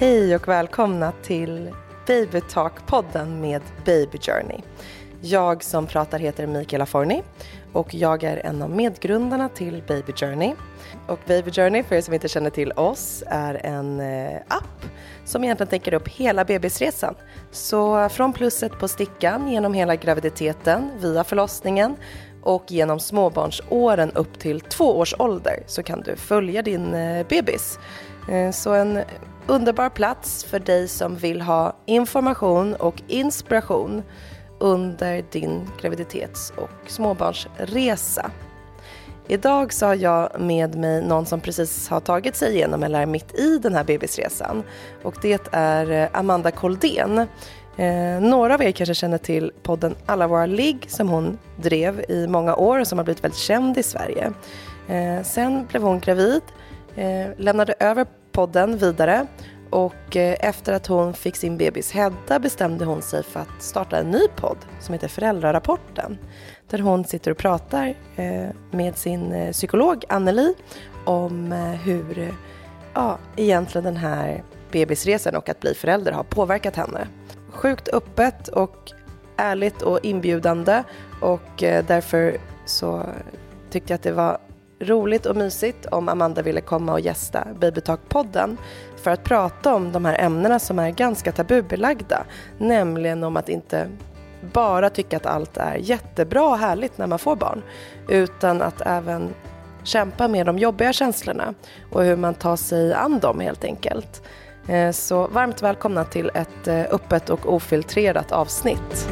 Hej och välkomna till Baby Talk-podden med Baby Journey. Jag som pratar heter Mikaela Forni och jag är en av medgrundarna till Baby Journey. Och Baby Journey, för er som inte känner till oss, är en eh, app som egentligen täcker upp hela bebisresan. Så från plusset på stickan genom hela graviditeten, via förlossningen och genom småbarnsåren upp till två års ålder så kan du följa din eh, bebis. Eh, så en underbar plats för dig som vill ha information och inspiration under din graviditets och småbarnsresa. Idag så har jag med mig någon som precis har tagit sig igenom eller är mitt i den här bebisresan och det är eh, Amanda Koldén. Eh, några av er kanske känner till podden Alla våra ligg som hon drev i många år och som har blivit väldigt känd i Sverige. Eh, sen blev hon gravid, eh, lämnade över podden vidare och eh, efter att hon fick sin bebis Hedda bestämde hon sig för att starta en ny podd som heter Föräldrarapporten. Där hon sitter och pratar eh, med sin eh, psykolog Anneli om hur ja, egentligen den här bebisresan och att bli förälder har påverkat henne. Sjukt öppet och ärligt och inbjudande och därför så tyckte jag att det var roligt och mysigt om Amanda ville komma och gästa Babytalk-podden för att prata om de här ämnena som är ganska tabubelagda. Nämligen om att inte bara tycka att allt är jättebra och härligt när man får barn utan att även kämpa med de jobbiga känslorna och hur man tar sig an dem helt enkelt. Eh, så varmt välkomna till ett eh, öppet och ofiltrerat avsnitt.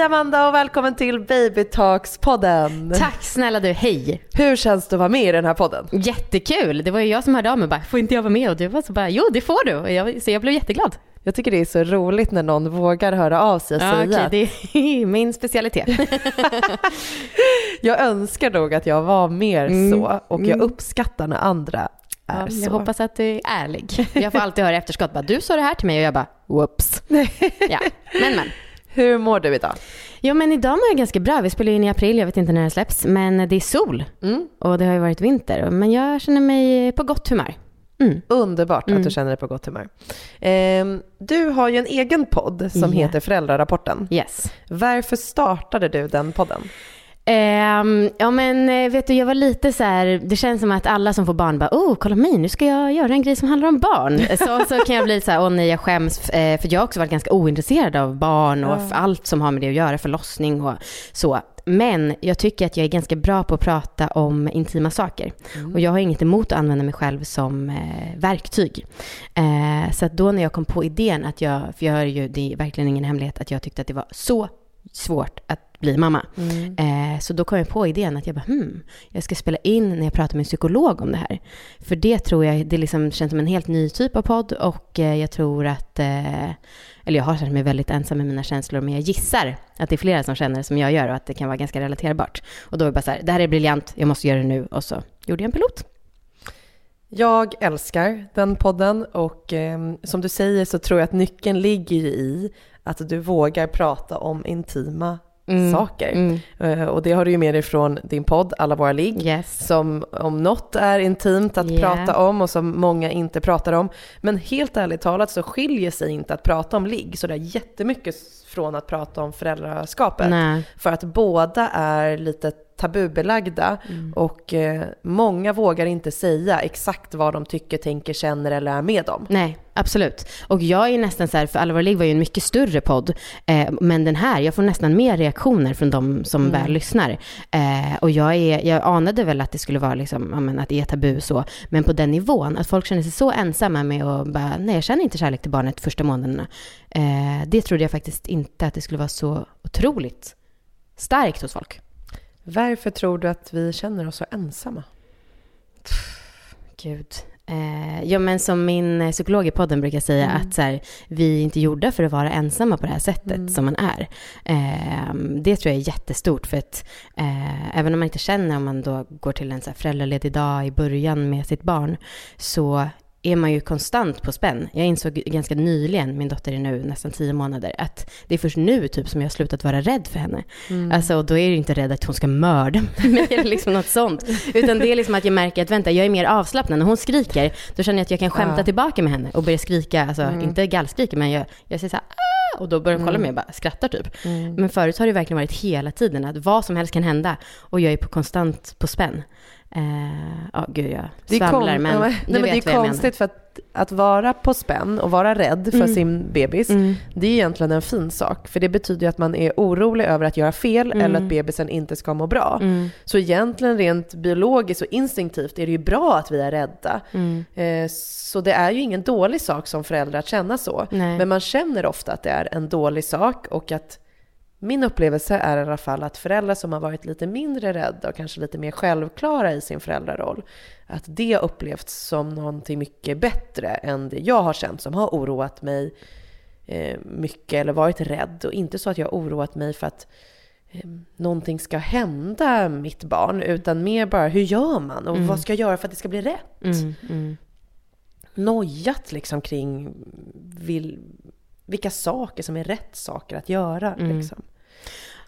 Hej Amanda och välkommen till Baby Talks-podden. Tack snälla du, hej. Hur känns det att vara med i den här podden? Jättekul. Det var ju jag som hörde av mig bara, får inte jag vara med? Och du var så bara, jo det får du. Och jag, så jag blev jätteglad. Jag tycker det är så roligt när någon vågar höra av sig och ja, säga. Okay, det är min specialitet. jag önskar nog att jag var mer mm. så och jag mm. uppskattar när andra är ja, så. Jag hoppas att du är ärlig. Jag får alltid höra efterskott, bara, du sa det här till mig och jag bara, whoops. ja, men men. Hur mår du idag? Jo men idag mår jag ganska bra. Vi spelar in i april, jag vet inte när det släpps. Men det är sol mm. och det har ju varit vinter. Men jag känner mig på gott humör. Mm. Underbart att mm. du känner dig på gott humör. Eh, du har ju en egen podd som yeah. heter Föräldrarapporten. Yes. Varför startade du den podden? Um, ja men eh, vet du, jag var lite så här, det känns som att alla som får barn bara, oh kolla mig, nu ska jag göra en grej som handlar om barn. Så, så kan jag bli så här, åh nej jag skäms, eh, för jag har också varit ganska ointresserad av barn och mm. allt som har med det att göra, förlossning och så. Men jag tycker att jag är ganska bra på att prata om intima saker. Mm. Och jag har inget emot att använda mig själv som eh, verktyg. Eh, så då när jag kom på idén att jag, för jag har ju, det är verkligen ingen hemlighet, att jag tyckte att det var så svårt att bli mamma. Mm. Eh, så då kom jag på idén att jag bara, hmm, jag ska spela in när jag pratar med en psykolog om det här. För det tror jag, det liksom känns som en helt ny typ av podd och eh, jag tror att, eh, eller jag har känt mig väldigt ensam med mina känslor, men jag gissar att det är flera som känner som jag gör och att det kan vara ganska relaterbart. Och då var det bara så här, det här är briljant, jag måste göra det nu och så gjorde jag en pilot. Jag älskar den podden och eh, som du säger så tror jag att nyckeln ligger i att du vågar prata om intima mm. saker. Mm. Uh, och det har du ju med dig från din podd Alla våra ligg. Yes. Som om något är intimt att yeah. prata om och som många inte pratar om. Men helt ärligt talat så skiljer sig inte att prata om ligg sådär jättemycket från att prata om föräldraskapet. Nej. För att båda är lite tabubelagda mm. och eh, många vågar inte säga exakt vad de tycker, tänker, känner eller är med om. Nej, absolut. Och jag är nästan så här, för Allvar Ligg var ju en mycket större podd, eh, men den här, jag får nästan mer reaktioner från de som mm. väl lyssnar. Eh, och jag, är, jag anade väl att det skulle vara liksom, ja, men, att det är tabu så, men på den nivån, att folk känner sig så ensamma med att bara, nej jag känner inte kärlek till barnet första månaderna. Eh, det trodde jag faktiskt inte att det skulle vara så otroligt starkt hos folk. Varför tror du att vi känner oss så ensamma? Gud. Eh, ja, men som min psykolog i podden brukar säga, mm. att så här, vi är inte gjorda för att vara ensamma på det här sättet mm. som man är. Eh, det tror jag är jättestort, för att eh, även om man inte känner, om man då går till en så här föräldraledig dag i början med sitt barn, så är man ju konstant på spänn. Jag insåg ganska nyligen, min dotter är nu nästan tio månader, att det är först nu typ som jag har slutat vara rädd för henne. Mm. Alltså, och då är jag inte rädd att hon ska mörda mig eller liksom något sånt. Utan det är liksom att jag märker att vänta, jag är mer avslappnad. När hon skriker, då känner jag att jag kan skämta ja. tillbaka med henne och börja skrika, alltså mm. inte gallskrika, men jag, jag säger så här, ah! och då börjar hon kolla mm. mig och bara skrattar typ. Mm. Men förut har det verkligen varit hela tiden att vad som helst kan hända och jag är på konstant på spänn. Eh, ja, gud jag svamlar, men, ja, nej, men Det är konstigt för att, att vara på spänn och vara rädd för mm. sin bebis, mm. det är egentligen en fin sak. För det betyder att man är orolig över att göra fel mm. eller att bebisen inte ska må bra. Mm. Så egentligen rent biologiskt och instinktivt är det ju bra att vi är rädda. Eh, så det är ju ingen dålig sak som förälder att känna så. Nej. Men man känner ofta att det är en dålig sak och att min upplevelse är i alla fall att föräldrar som har varit lite mindre rädda och kanske lite mer självklara i sin föräldraroll, att det upplevts som någonting mycket bättre än det jag har känt som har oroat mig eh, mycket eller varit rädd. Och inte så att jag har oroat mig för att eh, någonting ska hända mitt barn, utan mer bara hur gör man och mm. vad ska jag göra för att det ska bli rätt? Mm, mm. Nojat liksom kring vill, vilka saker som är rätt saker att göra. Mm. Liksom.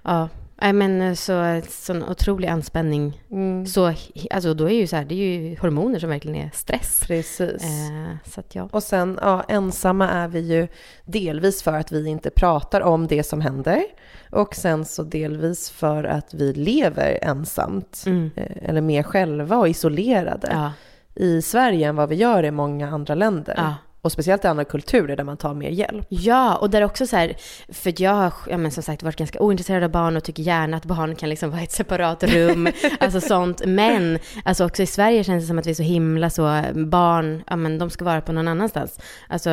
Ja, Nej men eh, så, sån otrolig anspänning. Mm. Så, alltså då är ju så här, det är ju hormoner som verkligen är stress. Precis. Eh, så att ja. Och sen, ja, ensamma är vi ju delvis för att vi inte pratar om det som händer. Och sen så delvis för att vi lever ensamt. Mm. Eh, eller mer själva och isolerade. Ja. I Sverige än vad vi gör i många andra länder. Ja. Och speciellt i andra kulturer där man tar mer hjälp. Ja, och där också så här, för jag har ja, men som sagt varit ganska ointresserad av barn och tycker gärna att barn kan liksom vara i ett separat rum, alltså sånt. Men alltså också i Sverige känns det som att vi är så himla så, barn, ja men de ska vara på någon annanstans. Alltså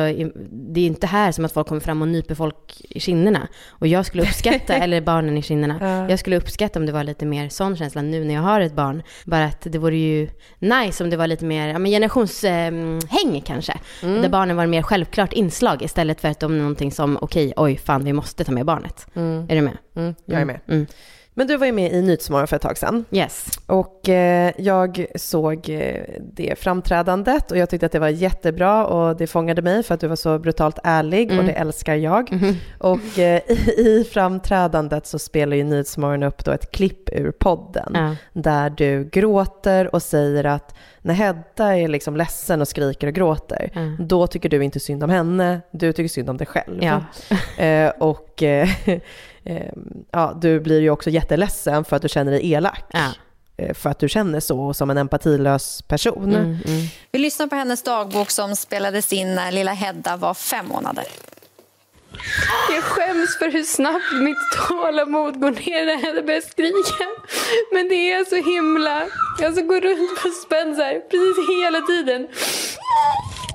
det är inte här som att folk kommer fram och nyper folk i kinderna. Och jag skulle uppskatta, eller barnen i kinderna, ja. jag skulle uppskatta om det var lite mer sån känsla nu när jag har ett barn. Bara att det vore ju nice om det var lite mer, ja men generationshäng eh, kanske. Mm. Barnen var mer självklart inslag istället för att de är någonting som, okej, okay, oj, fan, vi måste ta med barnet. Mm. Är du med? Mm, jag är med. Mm. Men du var ju med i Nyhetsmorgon för ett tag sedan. Yes. Och eh, jag såg eh, det framträdandet och jag tyckte att det var jättebra och det fångade mig för att du var så brutalt ärlig mm. och det älskar jag. Mm. Och eh, i, framträdandet så spelar ju Nyhetsmorgon upp då ett klipp ur podden ja. där du gråter och säger att när Hedda är liksom ledsen och skriker och gråter, mm. då tycker du inte synd om henne, du tycker synd om dig själv. Ja. Eh, och eh, ja, du blir ju också jätteledsen för att du känner dig elak. Ja. Eh, för att du känner så som en empatilös person. Mm, mm. Vi lyssnar på hennes dagbok som spelades in när lilla Hedda var fem månader. Jag skäms för hur snabbt mitt tålamod går ner när Hedda börjar skrika. Men det är så himla... Jag så går runt på spänn så här, precis hela tiden.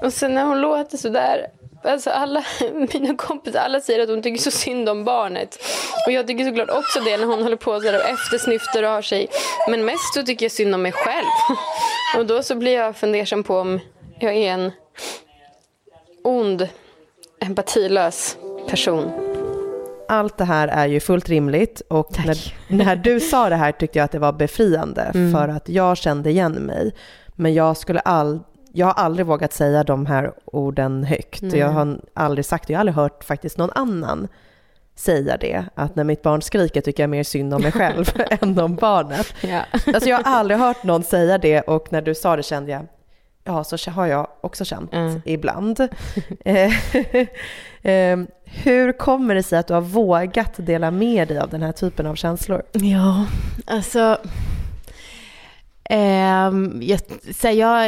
Och sen när hon låter så där Alltså alla mina kompisar alla säger att hon tycker så synd om barnet. Och jag tycker såklart också det när hon håller på så och eftersnyftar och har sig. Men mest så tycker jag synd om mig själv. Och då så blir jag fundersam på om jag är en ond, empatilös person. Allt det här är ju fullt rimligt och när, när, du sa det här tyckte jag att det var befriande mm. för att jag kände igen mig. Men jag skulle aldrig jag har aldrig vågat säga de här orden högt. Nej. Jag har aldrig sagt det. Jag har aldrig hört faktiskt någon annan säga det. Att när mitt barn skriker tycker jag mer synd om mig själv än om barnet. Ja. Alltså jag har aldrig hört någon säga det och när du sa det kände jag, ja så har jag också känt mm. ibland. Eh, ehm, hur kommer det sig att du har vågat dela med dig av den här typen av känslor? Ja, alltså jag, så jag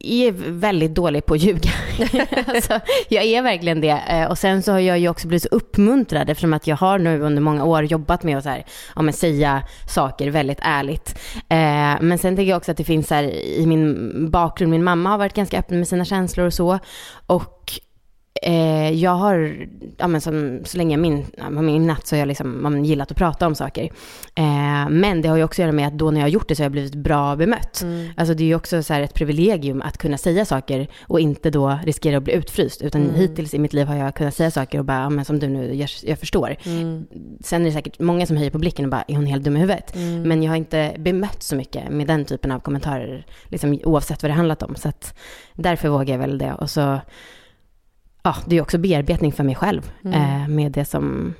är väldigt dålig på att ljuga. alltså, jag är verkligen det. Uh, och sen så har jag ju också blivit så uppmuntrad eftersom att jag har nu under många år jobbat med att så här, ja, men säga saker väldigt ärligt. Uh, men sen tänker jag också att det finns här i min bakgrund, min mamma har varit ganska öppen med sina känslor och så. Och Eh, jag har, ja, men som, så länge jag min, ja, min natt så har jag liksom, man gillat att prata om saker. Eh, men det har ju också att göra med att då när jag har gjort det så har jag blivit bra bemött. Mm. Alltså det är ju också så ett privilegium att kunna säga saker och inte då riskera att bli utfryst. Utan Mm. hittills i mitt liv har jag kunnat säga saker och bara, ja, men som du nu, jag, jag förstår. Mm. Sen är det säkert många som höjer på blicken och bara, är hon helt dum i huvudet? Mm. Men jag har inte bemött så mycket med den typen av kommentarer, liksom, oavsett vad det handlat om. Så att därför vågar jag väl det. Och så, ja, det är också bearbetning för mig själv Mm. eh, med det som,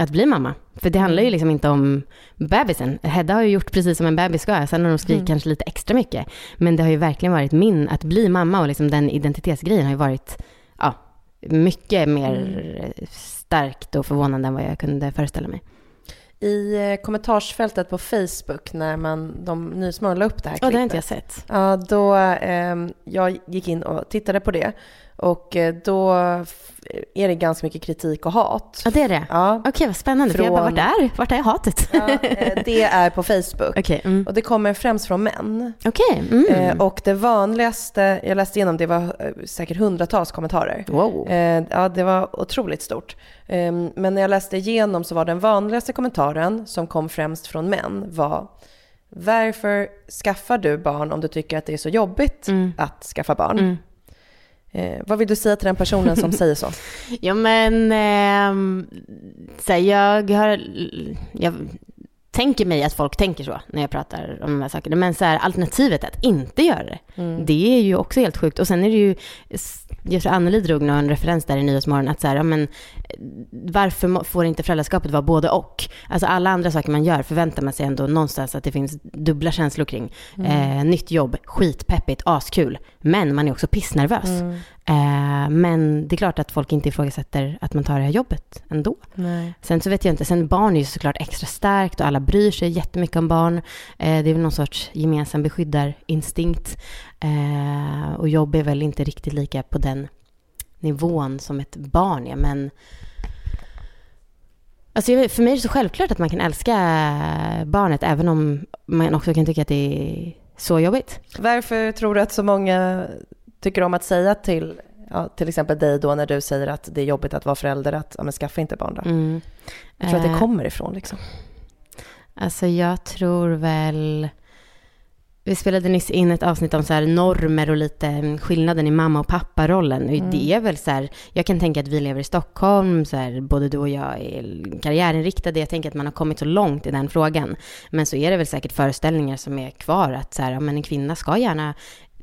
att bli mamma. För det handlar ju liksom inte om bebisen. Hedda har ju gjort precis som en bebis ska. Sen har de skrikit Mm. kanske lite extra mycket. Men det har ju verkligen varit min, att bli mamma och liksom den identitetsgrejen har ju varit, ja, mycket mer Mm. starkt och förvånande än vad jag kunde föreställa mig. I eh, kommentarsfältet på Facebook när man, de Nyhetsmorgon la upp det här Ja, det har inte klippet. jag sett. Ja, då, ehm, jag gick in och tittade på det och eh, då är det ganska mycket kritik och hat. Ja, det är det. Ja, Okej, vad spännande. För jag bara, Från- vart är, vart är hatet? ja eh, det är på Facebook. Okej. Mm. Och det kommer främst från män. Okej. Mm. Eh, och det vanligaste, jag läste igenom, det var säkert hundratals kommentarer. wow. Ja, det var otroligt stort. Eh, men när jag läste igenom så var den vanligaste kommentaren, som kom främst från män, var Varför skaffar du barn om du tycker att det är så jobbigt Mm. att skaffa barn? Eh, vad vill du säga till den personen som säger så? Ja, men ehm, så här, jag har... Jag tänker mig att folk tänker så när jag pratar om de här sakerna. Men så här, alternativet att inte göra det, Mm. det är ju också helt sjukt. Och sen är det ju, jag tror Anneli drog någon referens där i Nyhetsmorgon, att så här, ja, men, varför får inte föräldraskapet vara både och? Alltså alla andra saker man gör förväntar man sig ändå någonstans att det finns dubbla känslor kring. Eh, nytt jobb, skitpeppigt, askul. Men man är också pissnervös. Mm. Eh, men det är klart att folk inte ifrågasätter att man tar det här jobbet ändå. Nej. Sen så vet jag inte, sen barn är ju såklart extra starkt och alla bryr sig jättemycket om barn. Eh, det är väl någon sorts gemensam beskyddarinstinkt. Eh, och jobb är väl inte riktigt lika på den nivån som ett barn är, men Alltså för mig är det så självklart att man kan älska barnet även om man också kan tycka att det är så jobbigt. Varför tror du att så många tycker om att säga till, ja, till exempel dig då när du säger att det är jobbigt att vara förälder, att ja, men skaffa inte barn då? Mm. Jag tror att det Eh, kommer ifrån liksom. Alltså jag tror väl... Vi spelade nyss in ett avsnitt om så här normer och lite skillnaden i mamma och papparollen. Mm. det är väl så här, jag kan tänka att vi lever i Stockholm, så här, både du och jag är karriärinriktade. Jag tänker att man har kommit så långt i den frågan. Men så är det väl säkert föreställningar som är kvar, att så här, ja, men en kvinna ska gärna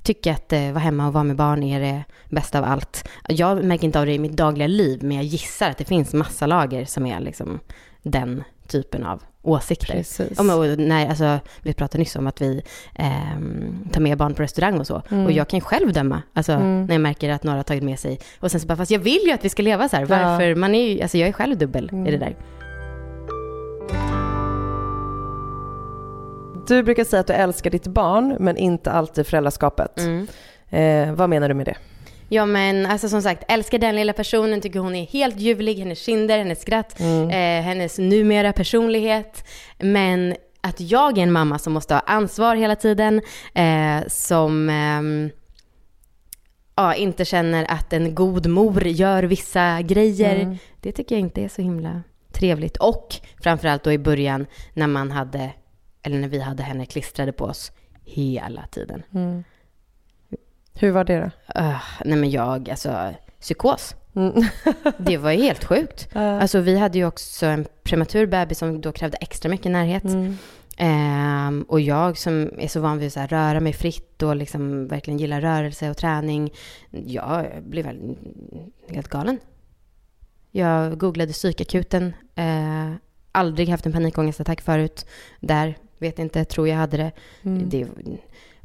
tycka att eh, vara hemma och vara med barn är det bästa av allt. Jag märker inte av det i mitt dagliga liv, men jag gissar att det finns massa lager som är liksom den typen av åsikter. Precis. Ja, och när, alltså, vi pratade nyss om att vi ehm, tar med barn på restaurang och så. Mm. Och jag kan själv döma, alltså, Mm. när jag märker att några har tagit med sig. Och sen så bara, fast jag vill ju att vi ska leva så här. Varför? Man är ju, alltså jag är själv dubbel i Mm. det där. Du brukar säga att du älskar ditt barn, men inte alltid föräldraskapet. Mm. Eh, vad menar du med det? Ja men alltså som sagt, älskar den lilla personen, tycker hon är helt ljuvlig, hennes kinder, hennes skratt, Mm. eh, hennes numera personlighet. Men att jag är en mamma som måste ha ansvar hela tiden, eh, som ehm, ja, inte känner att en god mor gör vissa grejer. Mm. Det tycker jag inte är så himla trevligt. Och framförallt då i början när man hade, eller när vi hade henne klistrade på oss hela tiden. Mm. Hur var det då? Uh, nej men jag, alltså psykos. Mm. Det var ju helt sjukt. Ja. Alltså vi hade ju också en prematur bebis som då krävde extra mycket närhet. Mm. Ehm, och jag som är så van vid att röra mig fritt och liksom verkligen gillar rörelse och träning. Jag blev väl helt galen. Jag googlade psykakuten. Eh, aldrig haft en panikångestattack förut. Där, vet inte, tror jag hade det. Mm. det.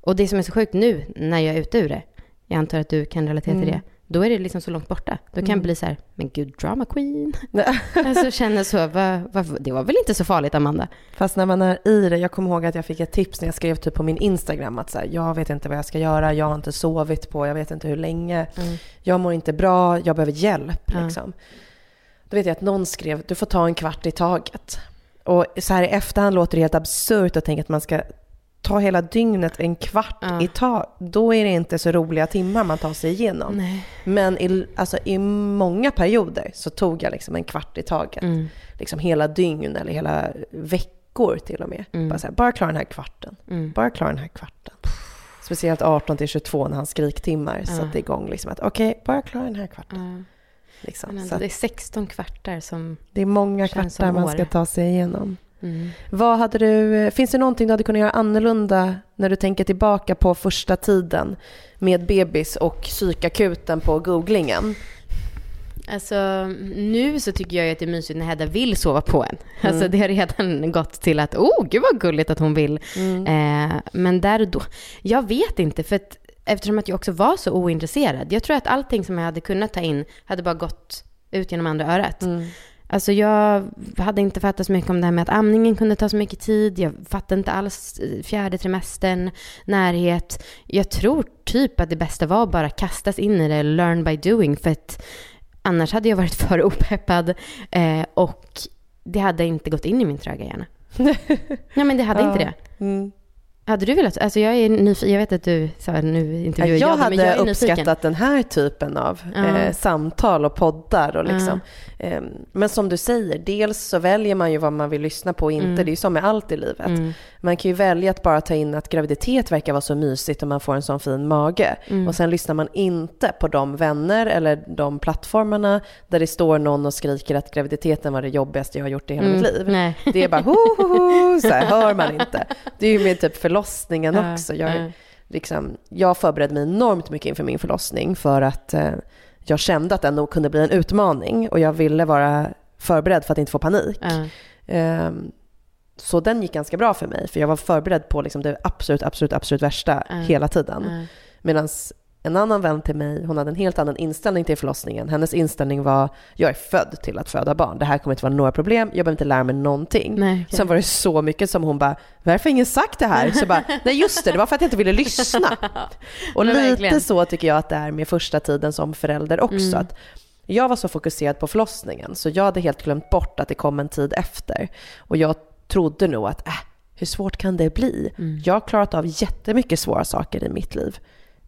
Och det som är så sjukt nu när jag är ute ur det. Jag antar att du kan relatera till Mm. det. Då är det liksom så långt borta. Då kan Mm. jag bli så här, men gud, drama queen. Alltså känner så, va, va, det var väl inte så farligt Amanda? Fast när man är i det, jag kommer ihåg att jag fick ett tips när jag skrev typ på min Instagram att så här, jag vet inte vad jag ska göra, jag har inte sovit på, jag vet inte hur länge, Mm. jag mår inte bra, jag behöver hjälp. Ja. Liksom. Då vet jag att någon skrev, du får ta en kvart i taget. Och så här i efterhand låter det helt absurt att tänka att man ska ta hela dygnet en kvart Ja. i tag, då är det inte så roliga timmar man tar sig igenom. Nej. Men i, alltså, i många perioder så tog jag liksom en kvart i taget. Mm. Liksom hela dygn eller hela veckor till och med. Bara, så här, bara klara den här kvarten. Mm. Bara klara den här kvarten. Speciellt 18 till 22 när han skriktimmar Ja. satte igång. Liksom att okej, bara klara den här kvarten. Ja. Liksom. Ändå, att det är 16 kvartar som... det är många kvartar man ska ta sig igenom. Mm. Vad hade du, finns det någonting du hade kunnat göra annorlunda när du tänker tillbaka på första tiden med bebis och psykakuten på googlingen? Alltså nu så tycker jag att det är mysigt när Hedda vill sova på en. Mm. Alltså det har redan gått till att, oh gud vad gulligt att hon vill. Mm. Eh, men där och då, jag vet inte för att eftersom att jag också var så ointresserad. Jag tror att allting som jag hade kunnat ta in hade bara gått ut genom andra örat. Mm. Alltså jag hade inte fattat så mycket om det här med att amningen kunde ta så mycket tid. Jag fattade inte alls eh, fjärde trimestern, närhet. Jag tror typ att det bästa var att bara kastas in i det, learn by doing. För att annars hade jag varit för opeppad eh, och det hade inte gått in i min tröga hjärna. Nej men det hade Ja. inte det. Mm. Hade du velat? Alltså jag är nyfiken. Jag vet att du sa nu intervjuar Jag jag, hade men jag är nyfiken. uppskattat den här typen av Ja. eh, samtal och poddar. Och liksom. eh, men som du säger, dels så väljer man ju vad man vill lyssna på och inte. Mm. Det är ju som med allt i livet. Mm. Man kan ju välja att bara ta in att graviditet verkar vara så mysigt och man får en sån fin mage. Mm. Och sen lyssnar man inte på de vänner eller de plattformarna där det står någon och skriker att graviditeten var det jobbigaste jag har gjort i hela Mm. mitt liv. Nej. Det är bara ho, ho, ho, så här hör man inte. Det är ju med typ förlossningen Ja, också. Jag, ja. liksom, jag förberedde mig enormt mycket inför min förlossning för att eh, jag kände att den nog kunde bli en utmaning och jag ville vara förberedd för att inte få panik. Ja. Ehm, så den gick ganska bra för mig, för jag var förberedd på liksom det absolut, absolut, absolut värsta Ja. hela tiden. Ja. Medan en annan vän till mig, hon hade en helt annan inställning till förlossningen. Hennes inställning var, jag är född till att föda barn. Det här kommer inte vara några problem, jag behöver inte lära mig någonting. Nej, okej. Sen var det så mycket som hon bara, varför har ingen sagt det här? Så bara, nej just det, det var för att jag inte ville lyssna. Och lite verkligen. så tycker jag att det är med första tiden som förälder också. Mm. Att jag var så fokuserad på förlossningen så jag hade helt glömt bort att det kom en tid efter. Och jag trodde nog att, äh, hur svårt kan det bli? Mm. Jag har klarat av jättemycket svåra saker i mitt liv.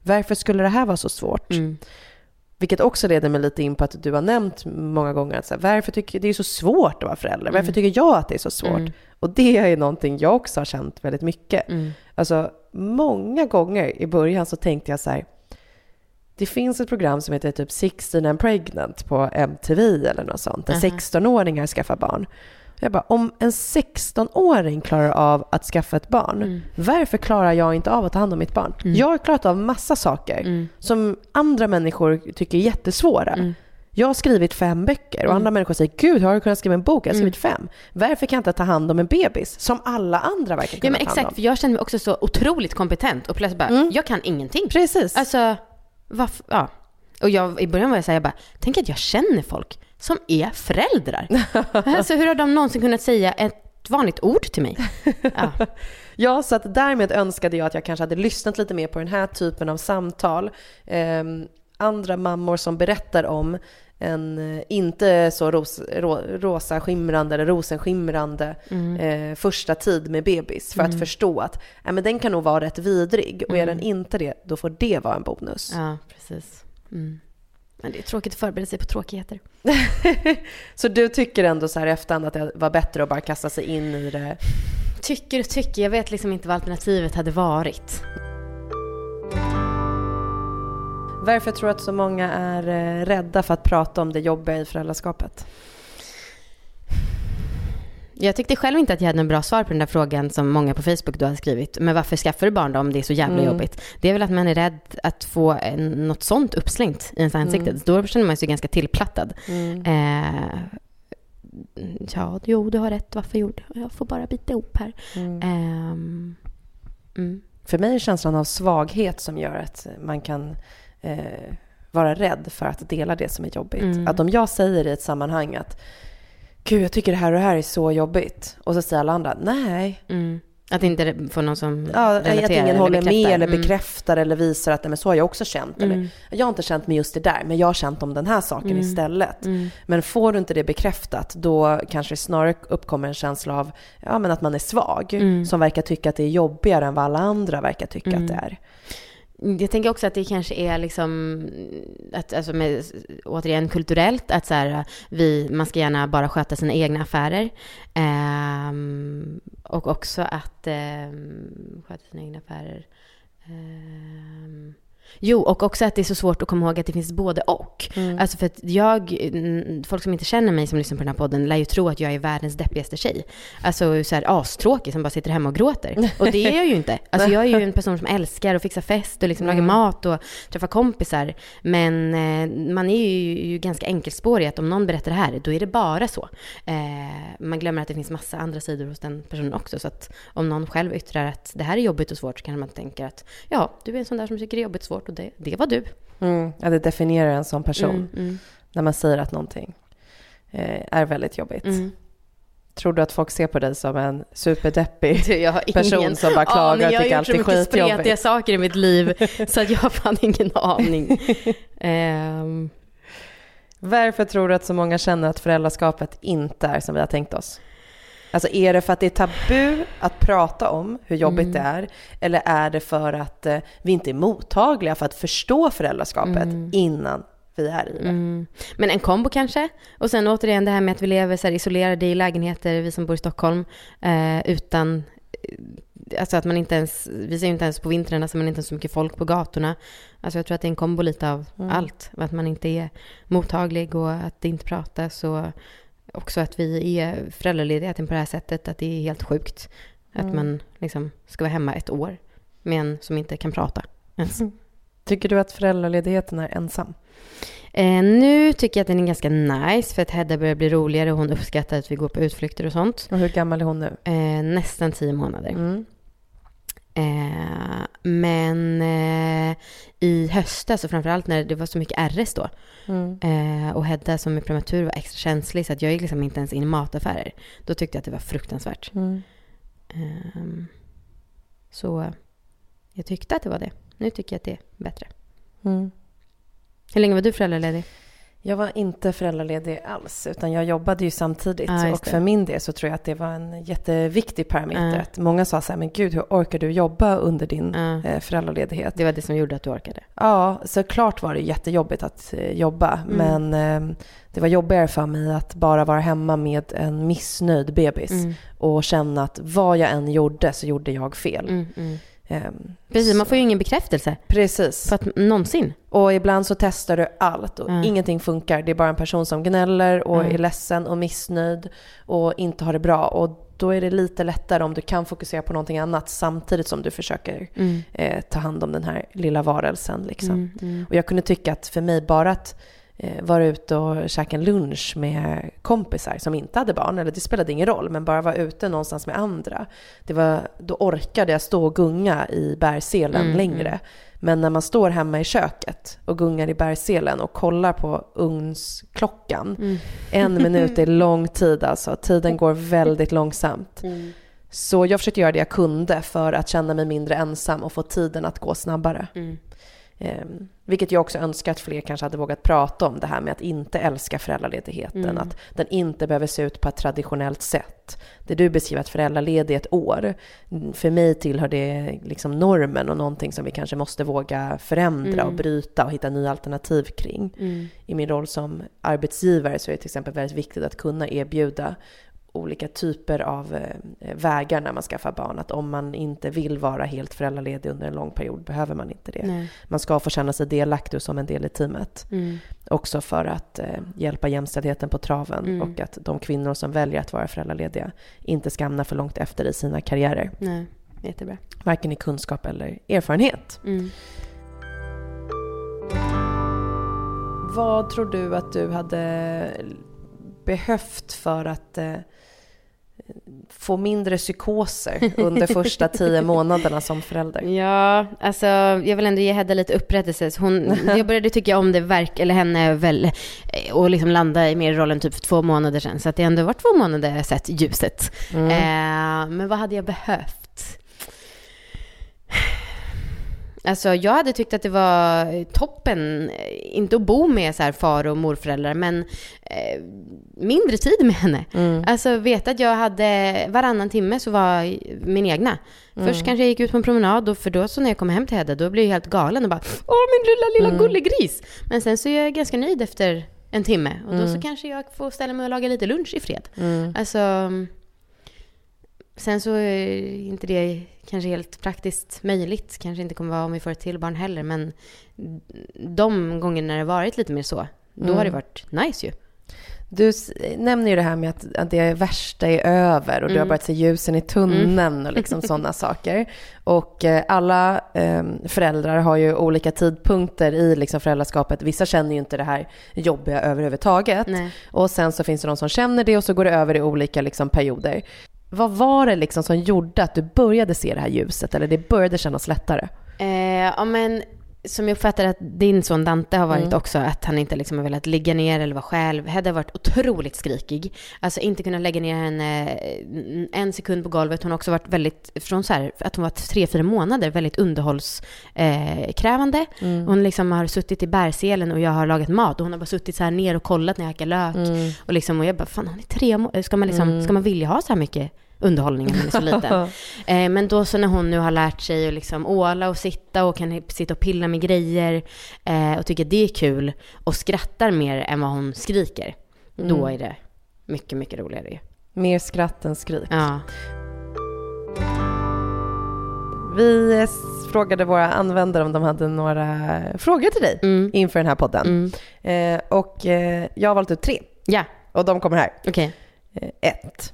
Varför skulle det här vara så svårt? Mm. Vilket också leder mig lite in på att du har nämnt många gånger att så här, varför tycker det är så svårt att vara förälder? Varför tycker jag att det är så svårt? Mm. Och det är någonting jag också har känt väldigt mycket. Mm. Alltså många gånger i början så tänkte jag så här, det finns ett program som heter typ 16 and pregnant på MTV eller något sånt, där Aha. 16-åringar skaffar barn. Jag bara, om en 16-åring klarar av att skaffa ett barn, Mm. varför klarar jag inte av att ta hand om mitt barn? Jag har klarat av massa saker Mm. som andra människor tycker är jättesvåra. Mm. Jag har skrivit fem böcker och andra människor säger Gud, har du kunnat skriva en bok? Jag har skrivit fem. Varför kan jag inte ta hand om en bebis som alla andra verkar Ja kunna men ta hand om? exakt, för jag känner mig också så otroligt kompetent och plötsligt bara, Mm. jag kan ingenting. Precis. Alltså, varför, ja. Och jag, i början var jag så här, jag bara, tänk att jag känner folk som är föräldrar. alltså hur har de någonsin kunnat säga ett vanligt ord till mig? Ja. Ja, så att därmed önskade jag att jag kanske hade lyssnat lite mer på den här typen av samtal. Ehm, andra mammor som berättar om en eh, inte så ros, ro, rosa skimrande eller rosenskimrande eh, första tid med bebis för att förstå att äh, men den kan nog vara rätt vidrig och är den inte det, då får det vara en bonus. ja, precis. Mm. Men det är tråkigt att förbereda sig på tråkigheter. Så du tycker ändå så här efterhand att det var bättre att bara kasta sig in i det? Tycker och tycker, jag vet liksom inte vad alternativet hade varit. Varför tror du att så många är eh, rädda för att prata om det jobbiga i föräldraskapet? Jag tyckte själv inte att jag hade en bra svar på den där frågan som många på Facebook då har skrivit. Men varför skaffar du barn då om det är så jävla Mm. jobbigt? Det är väl att man är rädd att få något sånt uppslängt i ens ansikte. Då känner man sig ganska tillplattad. Eh, ja, jo, du har rätt. Varför gjorde jag? Jag får bara bita ihop här. Mm. För mig är känslan av svaghet som gör att man kan eh, vara rädd för att dela det som är jobbigt. Mm. Att om jag säger i ett sammanhang att Gud, jag tycker det här och det här är så jobbigt. Och så säger alla andra, nej, Mm. Att inte få någon som Ja, att relaterar ingen eller håller med bekräftar. eller Mm. bekräftar eller visar att "Nej, men så har jag också känt. Eller, jag har inte känt med just det där, men jag har känt om den här saken Mm. istället. Men får du inte det bekräftat, då kanske det snarare uppkommer en känsla av ja, men att man är svag, Mm. som verkar tycka att det är jobbigare än vad alla andra verkar tycka Mm. att det är. Jag tänker också att det kanske är liksom, att, alltså med, återigen kulturellt, att så här, vi, man ska gärna bara sköta sina egna affärer. Ehm, och också att ehm, sköta sina egna affärer. Ehm, jo, och också att det är så svårt att komma ihåg att det finns både och. Alltså för att jag, mm, folk som inte känner mig som lyssnar på den här podden lär ju tro att jag är världens deppigaste tjej. Alltså så här astråkig som bara sitter hemma och gråter. Och det är jag ju inte. Alltså jag är ju en person som älskar att fixa fest och liksom laga mat och träffa kompisar. Men eh, man är ju, ju ganska enkelspårig att om någon berättar det här, då är det bara så. Eh, man glömmer att det finns massa andra sidor hos den personen också. Så att om någon själv yttrar att det här är jobbigt och svårt så kan man tänka att ja, du är en sån där som tycker det är jobbigt och svårt och det, det var du. Mm. Ja, det definierar en sån person, Mm, mm, när man säger att någonting eh, är väldigt jobbigt. mm. Tror du att folk ser på dig som en superdeppig Du, person som bara klagar och tycker allt är Jag har gjort så mycket spretiga skitjobbigt? saker i mitt liv så att jag har fan ingen aning. Ehm, Varför tror du att så många känner att föräldraskapet inte är som vi har tänkt oss? Alltså är det för att det är tabu att prata om hur jobbigt Mm. det är? Eller är det för att eh, vi inte är mottagliga för att förstå föräldraskapet innan vi är i det? Mm. Men en kombo kanske. Och sen återigen det här med att vi lever så isolerade i lägenheter, vi som bor i Stockholm, eh, utan Alltså att man inte ens, vi ser ju inte ens på vintern, alltså man är inte så mycket folk på gatorna. Alltså jag tror att det är en kombo lite av allt. Att man inte är mottaglig och att det inte pratas och också att vi är föräldraledigheten på det här sättet, att det är helt sjukt. Att man liksom ska vara hemma ett år med en som inte kan prata ens. Tycker du att föräldraledigheten är ensam? Eh, nu tycker jag att den är ganska nice för att Hedda börjar bli roligare och hon uppskattar att vi går på utflykter och sånt. Och hur gammal är hon nu? Eh, nästan tio månader. Mm. Eh, men eh, i höstas och framförallt när det var så mycket RS då Mm. eh, och Hedda som är prematur var extra känslig så att jag gick liksom inte ens in i mataffärer. Då tyckte jag att det var fruktansvärt. Mm. Ehm, så jag tyckte att det var det. Nu tycker jag att det är bättre. Mm. Hur länge var du föräldraledig? Jag var inte föräldraledig alls, utan jag jobbade ju samtidigt. Just och för min del så tror jag att det var en jätteviktig parameter. Att många sa så här, men gud, hur orkar du jobba under din Ja. eh, föräldraledighet? Det var det som gjorde att du orkade. Ja, såklart var det jättejobbigt att eh, jobba. Mm. Men eh, det var jobbigare för mig att bara vara hemma med en missnöjd bebis. Mm. Och känna att vad jag än gjorde så gjorde jag fel. Mm, mm. Ehm, Precis, man får ju ingen bekräftelse. Precis. För att någonsin. Och ibland så testar du allt och Mm. ingenting funkar. Det är bara en person som gnäller och Mm. är ledsen och missnöjd och inte har det bra. Och då är det lite lättare om du kan fokusera på någonting annat samtidigt som du försöker Mm. eh, ta hand om den här lilla varelsen. Liksom. Mm, mm. Och jag kunde tycka att för mig bara att vara ute och käka en lunch med kompisar som inte hade barn, eller det spelade ingen roll, men bara vara ute någonstans med andra. Det var, då orkade jag stå och gunga i bärselen Mm, längre. mm. Men när man står hemma i köket och gungar i bärselen och kollar på ugnsklockan, Mm. en minut är lång tid alltså, tiden går väldigt långsamt. Mm. Så jag försökte göra det jag kunde för att känna mig mindre ensam och få tiden att gå snabbare. Eh, vilket jag också önskar att fler kanske hade vågat prata om det här med att inte älska föräldraledigheten. Mm. Att den inte behöver se ut på ett traditionellt sätt. Det du beskriver att föräldraledig ett år. mm, För mig tillhör det liksom normen och någonting som vi kanske måste våga förändra Mm. och bryta och hitta nya alternativ kring. Mm. I min roll som arbetsgivare så är det till exempel väldigt viktigt att kunna erbjuda olika typer av eh, vägar när man skaffar barn. Att om man inte vill vara helt föräldraledig under en lång period behöver man inte det. Nej. Man ska få känna sig delaktig som en del i teamet. Mm. Också för att eh, hjälpa jämställdheten på traven Mm. och att de kvinnor som väljer att vara föräldralediga inte ska hamna för långt efter i sina karriärer. Nej. Jättebra. Varken i kunskap eller erfarenhet. Mm. Vad tror du att du hade behövt för att eh, få mindre psykoser under första tio månaderna som förälder? Ja, alltså jag vill ändå ge Hedda lite upprättelse. Hon, jag började tycka om det verk, eller henne väl, eh, och liksom landa i mer rollen typ för två månader sedan. Så att det ändå var två månader jag sett ljuset. Mm. Eh, men vad hade jag behövt? Alltså jag hade tyckt att det var toppen, eh, inte att bo med så här far och morföräldrar, men eh, mindre tid med henne. Mm. Alltså veta att jag hade varannan timme så var min egna. Mm. Först kanske jag gick ut på en promenad och för då så när jag kom hem till Hedda då blev jag helt galen och bara Åh min lilla lilla Mm. gullegris! Men sen så är jag ganska nöjd efter en timme och då Mm. så kanske jag får ställa mig och laga lite lunch i fred. Mm. Alltså, sen så är inte det kanske helt praktiskt möjligt. Kanske inte kommer vara om vi får ett till barn heller. Men de gånger när det varit lite mer så, då Mm. har det varit nice ju. Du nämner ju det här med att, att det värsta är över och du har Mm. börjat se ljusen i tunneln och liksom sådana saker. Och eh, alla eh, föräldrar har ju olika tidpunkter i liksom föräldraskapet. Vissa känner ju inte det här jobbiga överhuvudtaget. Nej. Och sen så finns det de som känner det och så går det över i olika liksom, perioder. Vad var det liksom som gjorde att du började se det här ljuset eller det började kännas lättare? Eh, ja, men som jag uppfattar att din son Dante har varit Mm. också, att han inte liksom har velat ligga ner eller vara själv. Hedda har varit otroligt skrikig. Alltså inte kunnat lägga ner henne eh, en sekund på golvet. Hon har också varit väldigt, från så här, att hon var tre, fyra månader, väldigt underhållskrävande. Eh. Mm. Hon liksom har suttit i bärselen och jag har lagat mat och hon har bara suttit så här ner och kollat när jag hackar lök. Mm. Och, liksom, och jag bara, fan hon är tre må- ska man, liksom, ska man vilja ha så här mycket underhållning när man är så liten? Eh, men då så när hon nu har lärt sig att liksom åla och sitta och kan sitta och pilla med grejer eh, och tycker det är kul och skrattar mer än vad hon skriker, då är det mycket, mycket roligare ju. Mer skratt än skrik. Ja. Vi frågade våra användare om de hade några frågor till dig Mm. inför den här podden. Mm. Eh, och eh, jag har valt ut tre Ja, och de kommer här. okej. Eh, ett.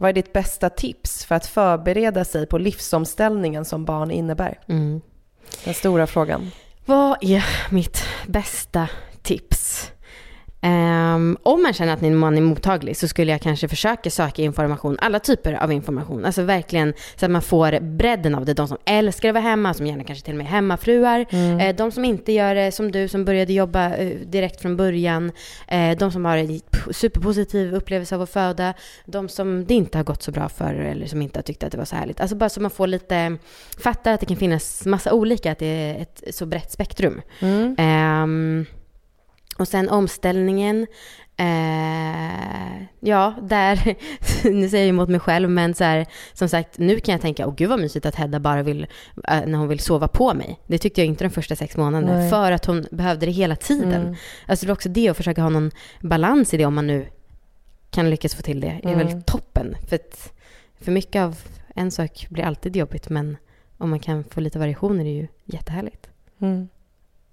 Vad är ditt bästa tips för att förbereda sig på livsomställningen som barn innebär? Mm. Den stora frågan. Vad är mitt bästa tips? Ehm, om man känner att man är mottaglig så skulle jag kanske försöka söka information, alla typer av information. Alltså verkligen så att man får bredden av det. De som älskar att vara hemma, som gärna kanske till och med är hemmafruar. Eh, de som inte gör det som du som började jobba eh, direkt från början. Eh, de som har en superpositiv upplevelse av att föda. De som det inte har gått så bra för eller som inte har tyckt att det var så härligt. Alltså bara så man får lite, fattar att det kan finnas massa olika, att det är ett så brett spektrum. Mm. Ehm, och sen omställningen. Eh, ja, där, nu säger jag emot mig själv, men så här, som sagt, nu kan jag tänka, åh gud vad mysigt att Hedda bara vill, eh, när hon vill sova på mig. Det tyckte jag inte de första sex månaderna, Nej. för att hon behövde det hela tiden. Mm. Alltså det är också det, att försöka ha någon balans i det, om man nu kan lyckas få till det, är Mm. väl toppen. För, att, för mycket av en sak blir alltid jobbigt, men om man kan få lite variation är det ju jättehärligt. Mm.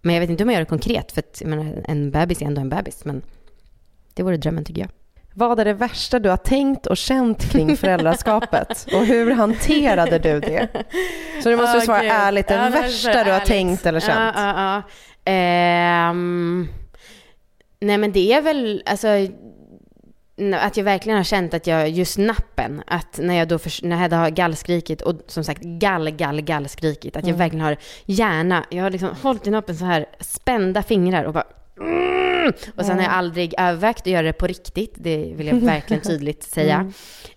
Men jag vet inte om jag gör det konkret, för att menar, en bebis är ändå en bebis. Men det vore drömmen tycker jag. Vad är det värsta du har tänkt och känt kring föräldraskapet? Och hur hanterade du det? Så du måste Ah, svara gud. ärligt, det Ja, värsta du har ärligt. tänkt eller känt? Ja, ja. Ehm, nej men det är väl, alltså att jag verkligen har känt att jag, just nappen, att när jag då, förs- när Hedda har gallskrikit och som sagt gall, gall, gallskrikit, att jag Mm. verkligen har gärna, jag har liksom hållit i nappen så här, spända fingrar och bara mm, och sen har jag aldrig övervägt att göra det på riktigt, det vill jag verkligen tydligt säga. Mm.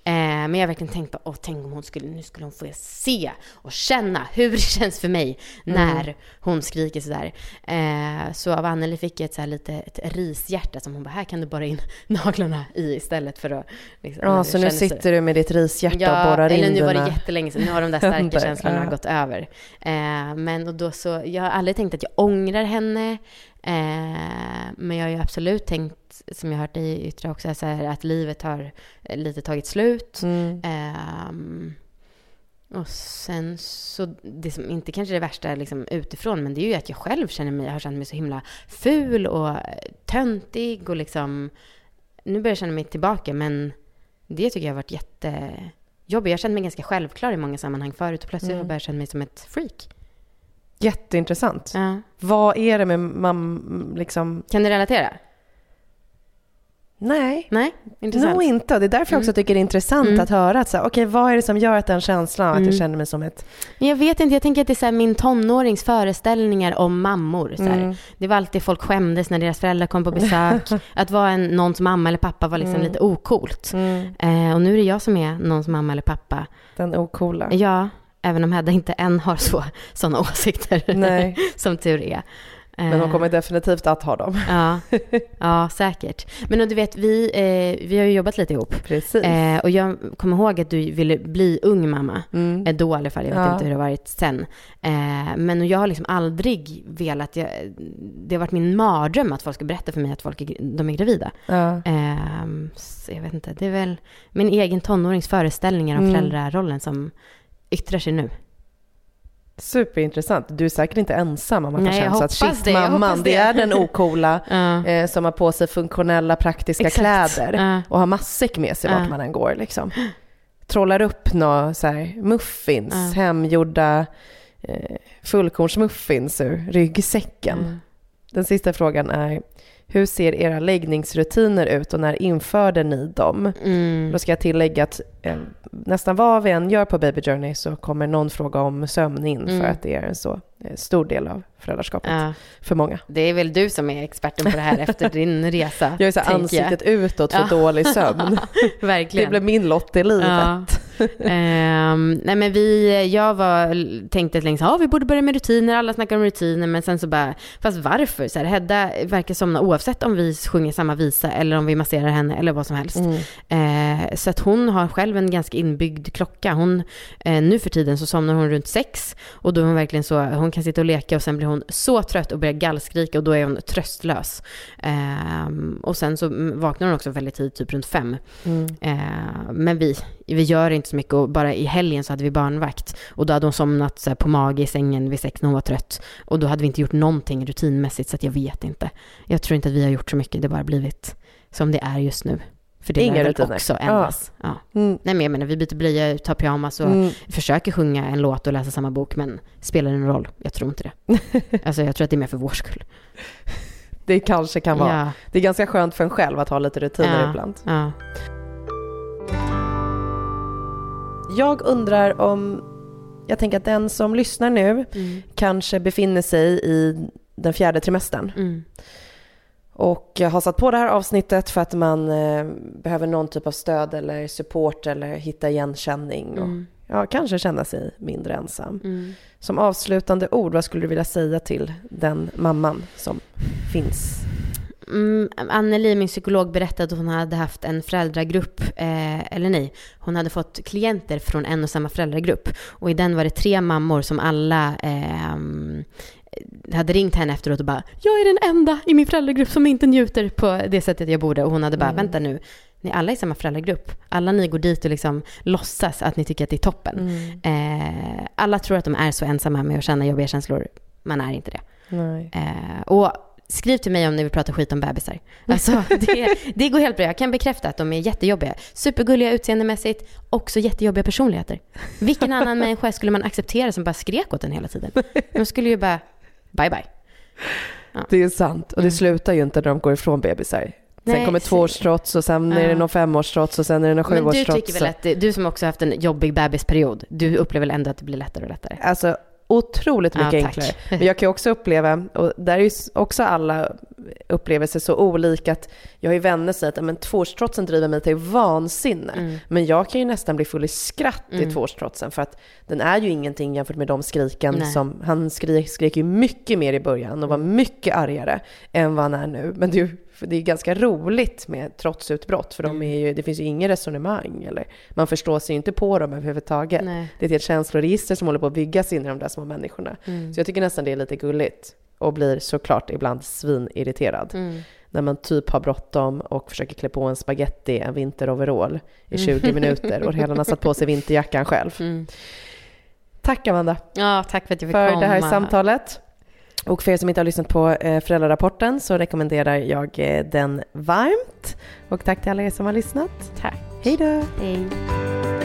Eh, men jag har verkligen tänkt på, åh tänk om hon skulle, nu skulle hon få se och känna hur det känns för mig när hon skriker sådär. Eh, så av Anneli fick jag ett, så lite, ett rishjärta som hon bara, här kan du borra in naglarna i istället för att... Liksom, Ja, så nu sitter du med ditt rishjärta och Ja, borrar in eller nu var det jättelänge sedan. Nu har de där starka känslorna Ja. gått över. Eh, men och då så, jag har aldrig tänkt att jag ångrar henne. Eh, men jag har ju absolut tänkt, som jag har hört dig yttra också, så här, att livet har eh, lite tagit slut. Mm. Ehm, och sen så, det som inte kanske är det värsta liksom, utifrån, men det är ju att jag själv känner mig, har känt mig så himla ful och eh, töntig och liksom, nu börjar jag känna mig tillbaka, men det tycker jag har varit jättejobbigt. Jag kände mig ganska självklar i många sammanhang förut och plötsligt har jag börjat känna mig som ett freak. Jätteintressant. Ja. Vad är det med mam... Liksom... Kan du relatera? Nej, Nej? Intressant. nog inte. Det är därför jag också tycker det är intressant Mm. att höra att så här, okej, vad är det som gör att den känslan av att jag Mm. känner mig som ett... Men Jag vet inte, jag tänker att det är så min tonårings föreställningar om mammor. Så. Mm. Det var alltid folk skämdes när deras föräldrar kom på besök. att vara en, någons mamma eller pappa var liksom Mm. lite ocoolt. Mm. Eh, och nu är det jag som är någons mamma eller pappa. Den ocoola. Ja, Även om Hedda inte än har så, sådana åsikter som tur är. Men hon Eh, kommer definitivt att ha dem. Ja, ja säkert. Men du vet, vi, eh, vi har ju jobbat lite ihop. Precis. Eh, och jag kommer ihåg att du ville bli ung mamma. Mm. Eh, Då i alla fall, jag vet Ja. inte hur det har varit sen. Eh, men jag har liksom aldrig velat, jag, det har varit min mardröm att folk ska berätta för mig att folk är, de är gravida. Ja. Eh, så jag vet inte, det är väl min egen tonårings föreställningar om Mm. föräldrarollen som yttrar sig nu. Superintressant. Du är säkert inte ensam om man Nej, känna att shit, det, mamman, det det. är den ocoola Ja. eh, som har på sig funktionella praktiska Exakt. kläder Ja. och har matsäck med sig Ja. vart man än går liksom. Trollar upp några så här muffins, Ja. hemgjorda eh, fullkornsmuffins ur ryggsäcken. Mm. Den sista frågan är, hur ser era läggningsrutiner ut och när införde ni dem? Mm. Då ska jag tillägga att nästan vad vi än gör på Baby Journey så kommer någon fråga om sömn in Mm. för att det är en så eh, stor del av föräldraskapet Ja. för många. Det är väl du som är experten på det här efter din resa. Jag är så ansiktet utåt för Ja. dålig sömn. Det Verkligen. blev min lott i livet. Ja. Ehm, nej men vi, jag var, tänkte länge här, "Ja, vi borde börja med rutiner, alla snackar om rutiner, men sen så bara, fast varför? Så här, Hedda verkar somna oavsett om vi sjunger samma visa eller om vi masserar henne eller vad som helst. Mm. Eh, så att hon har själv en ganska inbyggd klocka. Hon, eh, nu för tiden så somnar hon runt sex och då är hon verkligen så, hon kan sitta och leka och sen blir hon så trött och börjar gallskrika och då är hon tröstlös. Ehm, och sen så vaknar hon också väldigt tidigt, typ runt fem. Mm. Eh, men vi, vi gör inte så mycket och bara i helgen så hade vi barnvakt och då hade hon somnat så på mage i sängen vid sex när hon var trött och då hade vi inte gjort någonting rutinmässigt så att jag vet inte. Jag tror inte att vi har gjort så mycket, det har bara blivit som det är just nu. För det Inga rutiner. också ändras. Ja. Mm. Nej men jag menar, vi byter blöja, tar pyjamas och Mm. försöker sjunga en låt och läsa samma bok men spelar det någon roll? Jag tror inte det. alltså jag tror att det är mer för vår skull. Det kanske kan vara. Ja, Det är ganska skönt för en själv att ha lite rutiner Ja. ibland. ja. Jag undrar om, jag tänker att den som lyssnar nu Mm. kanske befinner sig i den fjärde trimestern Och har satt på det här avsnittet för att man eh, behöver någon typ av stöd eller support eller hitta igenkänning och Mm. ja, kanske känna sig mindre ensam. Mm. Som avslutande ord, vad skulle du vilja säga till den mamman som finns? Mm, Anneli, min psykolog, berättade att hon hade haft en föräldragrupp, eh, eller nej, hon hade fått klienter från en och samma föräldragrupp. Och i den var det tre mammor som alla ehm, hade ringt henne efteråt och bara “Jag är den enda i min föräldragrupp som inte njuter på det sättet jag borde”. Och hon hade bara Mm. “Vänta nu, ni alla är i samma föräldragrupp. Alla ni går dit och liksom låtsas att ni tycker att det är toppen. Eh, alla tror att de är så ensamma med att känna jobbiga känslor. Man är inte det. Eh, och skriv till mig om ni vill prata skit om bebisar. Alltså, det, det går helt bra. Jag kan bekräfta att de är jättejobbiga. Supergulliga utseendemässigt, också jättejobbiga personligheter. Vilken annan människa skulle man acceptera som bara skrek åt en hela tiden? De skulle ju bara, bye bye. Det är sant. Och det Mm. slutar ju inte när de går ifrån bebisar. Sen Nej, kommer tvåårstrots och sen är det Ja. någon femårstrots och sen är det någon Men du sjuårstrots. tycker väl att, det- du som också haft en jobbig bebisperiod, du upplever väl ändå att det blir lättare och lättare? Alltså otroligt Ja, mycket tack. enklare. Men jag kan ju också uppleva, och där är ju också alla upplevelser så olika att jag har ju vänner som säger att "Ja, men tvåårstrotsen driver mig till vansinne. Mm. Men jag kan ju nästan bli full i skratt i Mm. tvåårstrotsen för att den är ju ingenting jämfört med de skriken Nej. som, han skrek, skrek ju mycket mer i början och var mycket argare än vad han är nu. Men det är ju det är ganska roligt med trotsutbrott för de Mm. är ju, det finns ju ingen resonemang eller man förstår sig ju inte på dem överhuvudtaget. Nej. Det är ett helt känsloregister som håller på att byggas in i de där små människorna. Mm. Så jag tycker nästan det är lite gulligt och blir såklart ibland svinirriterad. Mm. När man typ har bråttom och försöker klä på en spaghetti, en vinteroverall i Mm. 20 minuter och redan har satt på sig vinterjackan själv. Mm. Tack Amanda Ja, tack för att jag fick för komma. det här samtalet. Och för er som inte har lyssnat på eh, föräldrarapporten så rekommenderar jag eh, den varmt. Och tack till alla er som har lyssnat. Tack. Hej då! Hej.